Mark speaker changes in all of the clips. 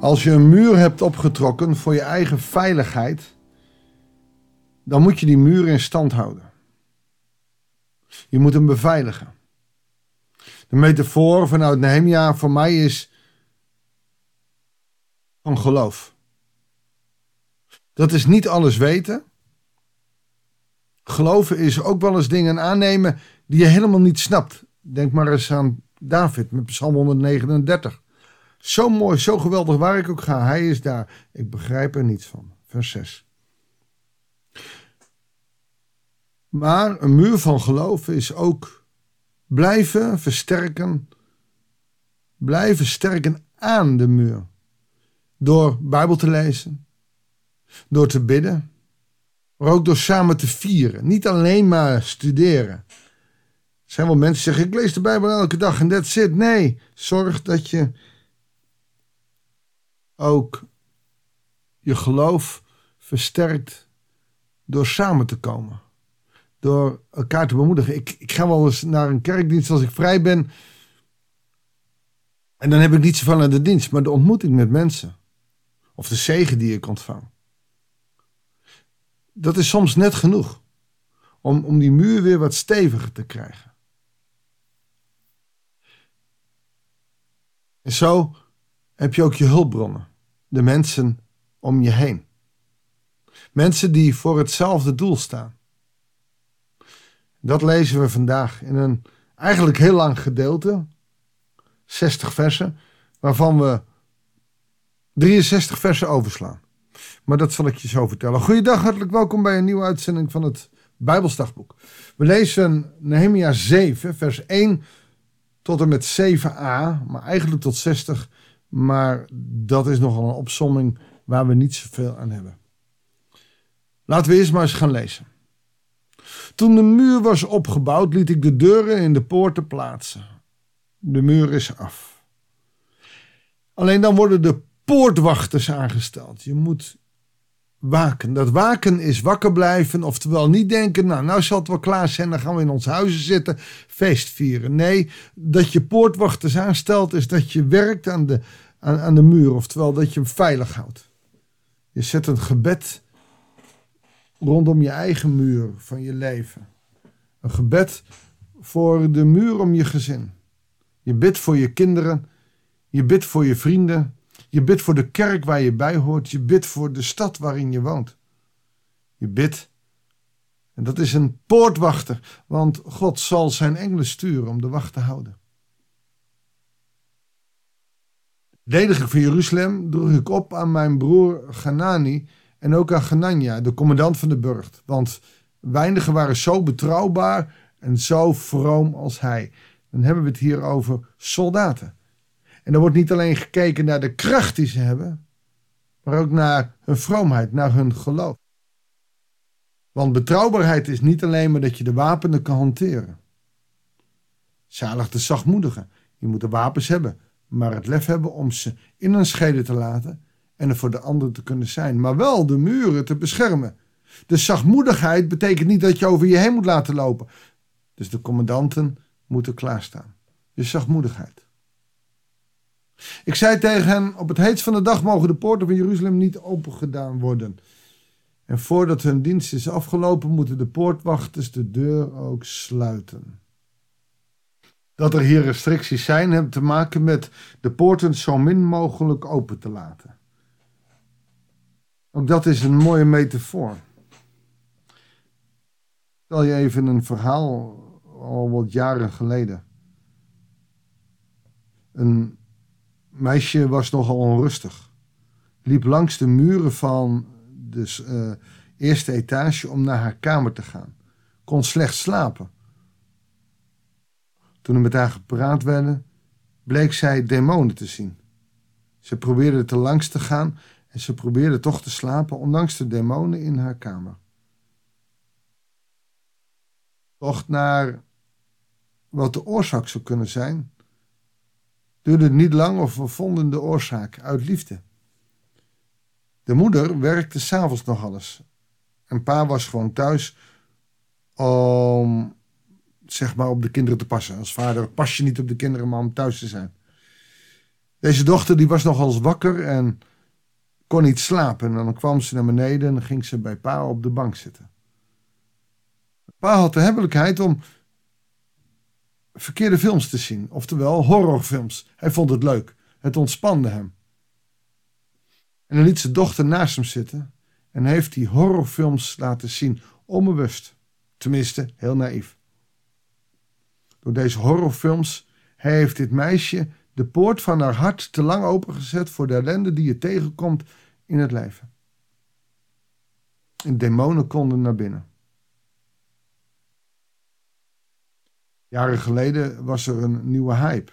Speaker 1: Als je een muur hebt opgetrokken voor je eigen veiligheid, dan moet je die muur in stand houden. Je moet hem beveiligen. De metafoor vanuit Nehemia voor mij is van geloof. Dat is niet alles weten. Geloven is ook wel eens dingen aannemen die je helemaal niet snapt. Denk maar eens aan David met Psalm 139. Zo mooi, zo geweldig waar ik ook ga. Hij is daar. Ik begrijp er niets van. Vers 6. Maar een muur van geloof is ook blijven versterken. Blijven sterken aan de muur. Door Bijbel te lezen. Door te bidden. Maar ook door samen te vieren. Niet alleen maar studeren. Er zijn wel mensen die zeggen: Ik lees de Bijbel elke dag en that's it. Nee, zorg dat je ook je geloof versterkt door samen te komen. Door elkaar te bemoedigen. Ik, ik ga wel eens naar een kerkdienst als ik vrij ben. En dan heb ik niet zoveel aan de dienst, maar de ontmoeting met mensen. Of de zegen die ik ontvang. Dat is soms net genoeg. Om, om die muur weer wat steviger te krijgen. En zo heb je ook je hulpbronnen de mensen om je heen. Mensen die voor hetzelfde doel staan. Dat lezen we vandaag in een eigenlijk heel lang gedeelte, 60 versen, waarvan we 63 versen overslaan. Maar dat zal ik je zo vertellen. Goeiedag, hartelijk welkom bij een nieuwe uitzending van het Bijbelsdagboek. We lezen Nehemia 7, vers 1 tot en met 7a, maar eigenlijk tot 60 maar dat is nogal een opsomming waar we niet zoveel aan hebben. Laten we eerst maar eens gaan lezen. Toen de muur was opgebouwd, liet ik de deuren in de poorten plaatsen. De muur is af. Alleen dan worden de poortwachters aangesteld. Je moet waken. Dat waken is wakker blijven, oftewel niet denken, nou, nou zal het wel klaar zijn, dan gaan we in ons huizen zitten, feest vieren. Nee, dat je poortwachters aanstelt, is dat je werkt aan de, aan, aan de muur, oftewel dat je hem veilig houdt. Je zet een gebed rondom je eigen muur van je leven. Een gebed voor de muur om je gezin. Je bidt voor je kinderen, je bidt voor je vrienden, je bidt voor de kerk waar je bij hoort. Je bidt voor de stad waarin je woont. Je bidt. En dat is een poortwachter, want God zal zijn engelen sturen om de wacht te houden. Lediging van Jeruzalem droeg ik op aan mijn broer Ganani en ook aan Ganania, de commandant van de burcht. Want weinigen waren zo betrouwbaar en zo vroom als hij. Dan hebben we het hier over soldaten. En er wordt niet alleen gekeken naar de kracht die ze hebben, maar ook naar hun vroomheid, naar hun geloof. Want betrouwbaarheid is niet alleen maar dat je de wapenen kan hanteren. Zalig de zachtmoedigen. Je moet de wapens hebben, maar het lef hebben om ze in een schede te laten en er voor de ander te kunnen zijn. Maar wel de muren te beschermen. De zachtmoedigheid betekent niet dat je over je heen moet laten lopen. Dus de commandanten moeten klaarstaan. De zachtmoedigheid. Ik zei tegen hen: Op het heetst van de dag mogen de poorten van Jeruzalem niet opengedaan worden. En voordat hun dienst is afgelopen, moeten de poortwachters de deur ook sluiten. Dat er hier restricties zijn, heeft te maken met de poorten zo min mogelijk open te laten. Ook dat is een mooie metafoor. Stel je even een verhaal al wat jaren geleden. Een meisje was nogal onrustig. Liep langs de muren van de uh, eerste etage om naar haar kamer te gaan. Kon slecht slapen. Toen er met haar gepraat werd, bleek zij demonen te zien. Ze probeerde te langs te gaan en ze probeerde toch te slapen, ondanks de demonen in haar kamer. Tocht naar wat de oorzaak zou kunnen zijn, duurde het niet lang of we vonden de oorzaak uit liefde. De moeder werkte s'avonds nog alles. En pa was gewoon thuis om zeg maar op de kinderen te passen. Als vader pas je niet op de kinderen, maar om thuis te zijn. Deze dochter die was nogal wakker en kon niet slapen. En dan kwam ze naar beneden en ging ze bij pa op de bank zitten. Pa had de hebbelijkheid om verkeerde films te zien, oftewel horrorfilms. Hij vond het leuk. Het ontspande hem. En dan liet zijn dochter naast hem zitten en heeft die horrorfilms laten zien, onbewust. Tenminste, heel naïef. Door deze horrorfilms heeft dit meisje de poort van haar hart te lang opengezet voor de ellende die je tegenkomt in het leven. En demonen konden naar binnen. Jaren geleden was er een nieuwe hype.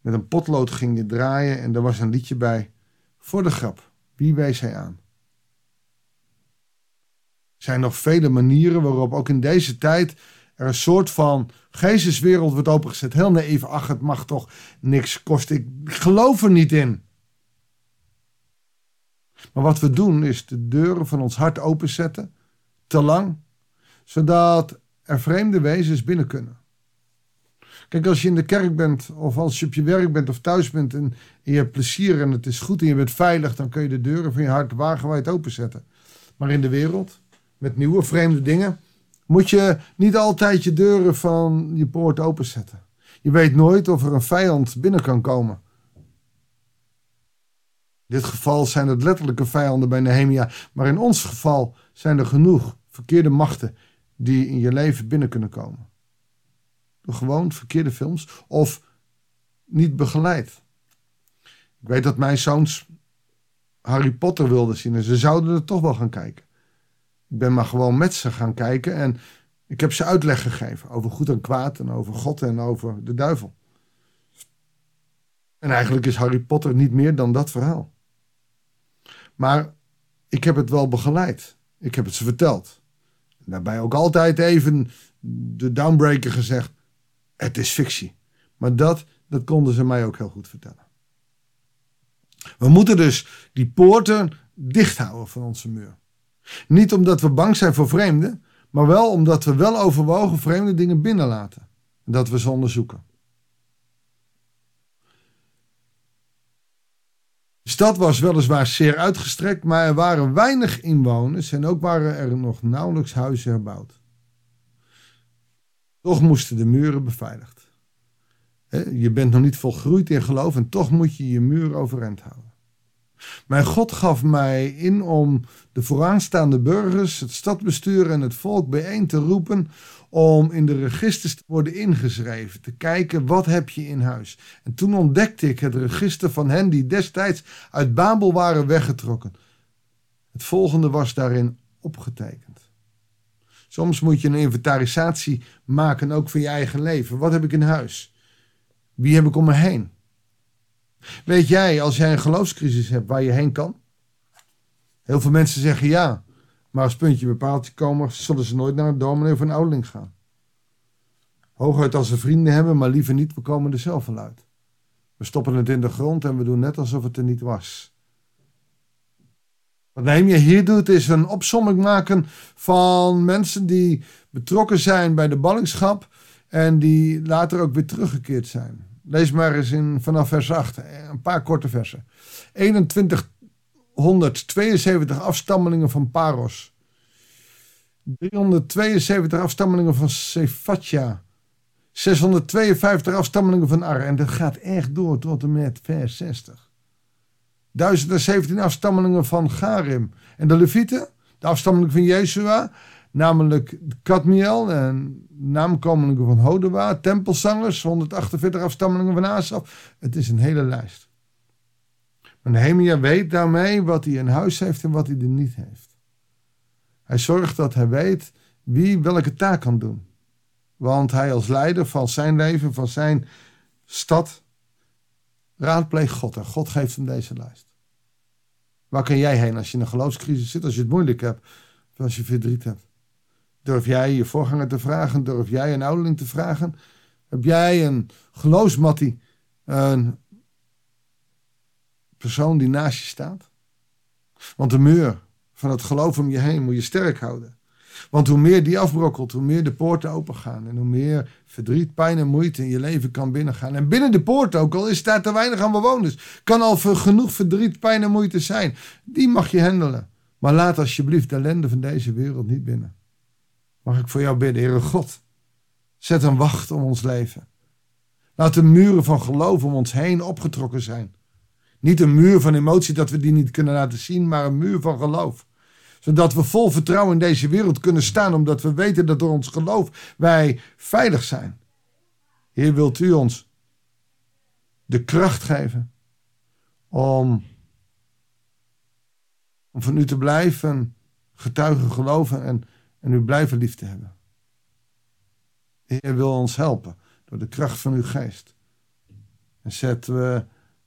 Speaker 1: Met een potlood ging je draaien en er was een liedje bij. Voor de grap, wie wees hij aan? Er zijn nog vele manieren waarop ook in deze tijd er een soort van geesteswereld wordt opengezet. Heel naïef, ach het mag toch niks kosten. Ik geloof er niet in. Maar wat we doen is de deuren van ons hart openzetten, te lang, zodat er vreemde wezens binnen kunnen. Kijk, als je in de kerk bent, of als je op je werk bent of thuis bent en, je hebt plezier en het is goed en je bent veilig, dan kun je de deuren van je hart wagenwijd openzetten. Maar in de wereld, met nieuwe vreemde dingen, moet je niet altijd je deuren van je poort openzetten. Je weet nooit of er een vijand binnen kan komen. In dit geval zijn het letterlijke vijanden bij Nehemia, maar in ons geval zijn er genoeg verkeerde machten die in je leven binnen kunnen komen. Door gewoon verkeerde films of niet begeleid. Ik weet dat mijn zoons Harry Potter wilden zien en ze zouden er toch wel gaan kijken. Ik ben maar gewoon met ze gaan kijken en ik heb ze uitleg gegeven over goed en kwaad en over God en over de duivel. En eigenlijk is Harry Potter niet meer dan dat verhaal. Maar ik heb het wel begeleid. Ik heb het ze verteld. Daarbij ook altijd even de downbreaker gezegd: het is fictie. Maar dat, dat konden ze mij ook heel goed vertellen. We moeten dus die poorten dicht houden van onze muur. Niet omdat we bang zijn voor vreemden, maar wel omdat we wel overwogen vreemde dingen binnenlaten. En dat we ze onderzoeken. De stad was weliswaar zeer uitgestrekt, maar er waren weinig inwoners en ook waren er nog nauwelijks huizen herbouwd. Toch moesten de muren beveiligd. Je bent nog niet volgroeid in geloof en toch moet je je muur overeind houden. Mijn God gaf mij in om de vooraanstaande burgers, het stadsbestuur en het volk bijeen te roepen om in de registers te worden ingeschreven, te kijken wat heb je in huis. En toen ontdekte ik het register van hen die destijds uit Babel waren weggetrokken. Het volgende was daarin opgetekend. Soms moet je een inventarisatie maken ook van je eigen leven. Wat heb ik in huis? Wie heb ik om me heen? Weet jij, als jij een geloofscrisis hebt, waar je heen kan? Heel veel mensen zeggen ja, maar als puntje bepaald komen, zullen ze nooit naar een dominee of een ouderling gaan. Hooguit als ze vrienden hebben, maar liever niet, we komen er zelf wel uit. We stoppen het in de grond en we doen net alsof het er niet was. Wat je hier doet, is een opsomming maken van mensen die betrokken zijn bij de ballingschap en die later ook weer teruggekeerd zijn. Lees maar eens in, vanaf vers 8, een paar korte versen. 2172 afstammelingen van Paros. 372 afstammelingen van Sefatja. 652 afstammelingen van Ar. En dat gaat echt door tot en met vers 60. 1017 afstammelingen van Garim. En de Levieten, de afstammelingen van Jezua, namelijk Kadmiel en naamkomelingen van Hodewa, tempelzangers, 148 afstammelingen van Asaf. Het is een hele lijst. Nehemia weet daarmee wat hij in huis heeft en wat hij er niet heeft. Hij zorgt dat hij weet wie welke taak kan doen. Want hij als leider van zijn leven, van zijn stad, raadpleegt God. En God geeft hem deze lijst. Waar kan jij heen als je in een geloofscrisis zit, als je het moeilijk hebt, of als je verdriet hebt? Durf jij je voorganger te vragen? Durf jij een ouderling te vragen? Heb jij een geloofsmattie, een persoon die naast je staat? Want de muur van het geloof om je heen moet je sterk houden. Want hoe meer die afbrokkelt, hoe meer de poorten opengaan. En hoe meer verdriet, pijn en moeite in je leven kan binnengaan. En binnen de poort ook, al is daar te weinig aan bewoners, kan al genoeg verdriet, pijn en moeite zijn. Die mag je handelen. Maar laat alsjeblieft de ellende van deze wereld niet binnen. Mag ik voor jou bidden, Heere God? Zet een wacht om ons leven. Laat de muren van geloof om ons heen opgetrokken zijn. Niet een muur van emotie dat we die niet kunnen laten zien, maar een muur van geloof. Zodat we vol vertrouwen in deze wereld kunnen staan, omdat we weten dat door ons geloof wij veilig zijn. Heer, wilt u ons de kracht geven om, om van u te blijven getuigen, geloven en, en u blijven lief te hebben. Heer wil ons helpen door de kracht van uw geest. En zetten we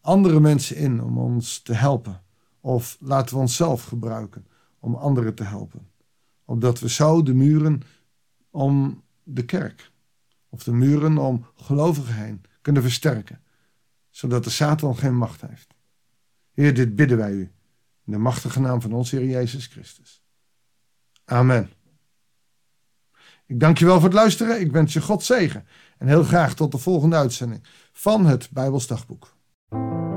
Speaker 1: andere mensen in om ons te helpen. Of laten we onszelf gebruiken om anderen te helpen. Omdat we zo de muren om de kerk of de muren om gelovigen heen kunnen versterken. Zodat de Satan geen macht heeft. Heer, dit bidden wij u. In de machtige naam van ons Heer Jezus Christus. Amen. Ik dank je wel voor het luisteren. Ik wens je God zegen. En heel graag tot de volgende uitzending van het Bijbelsdagboek.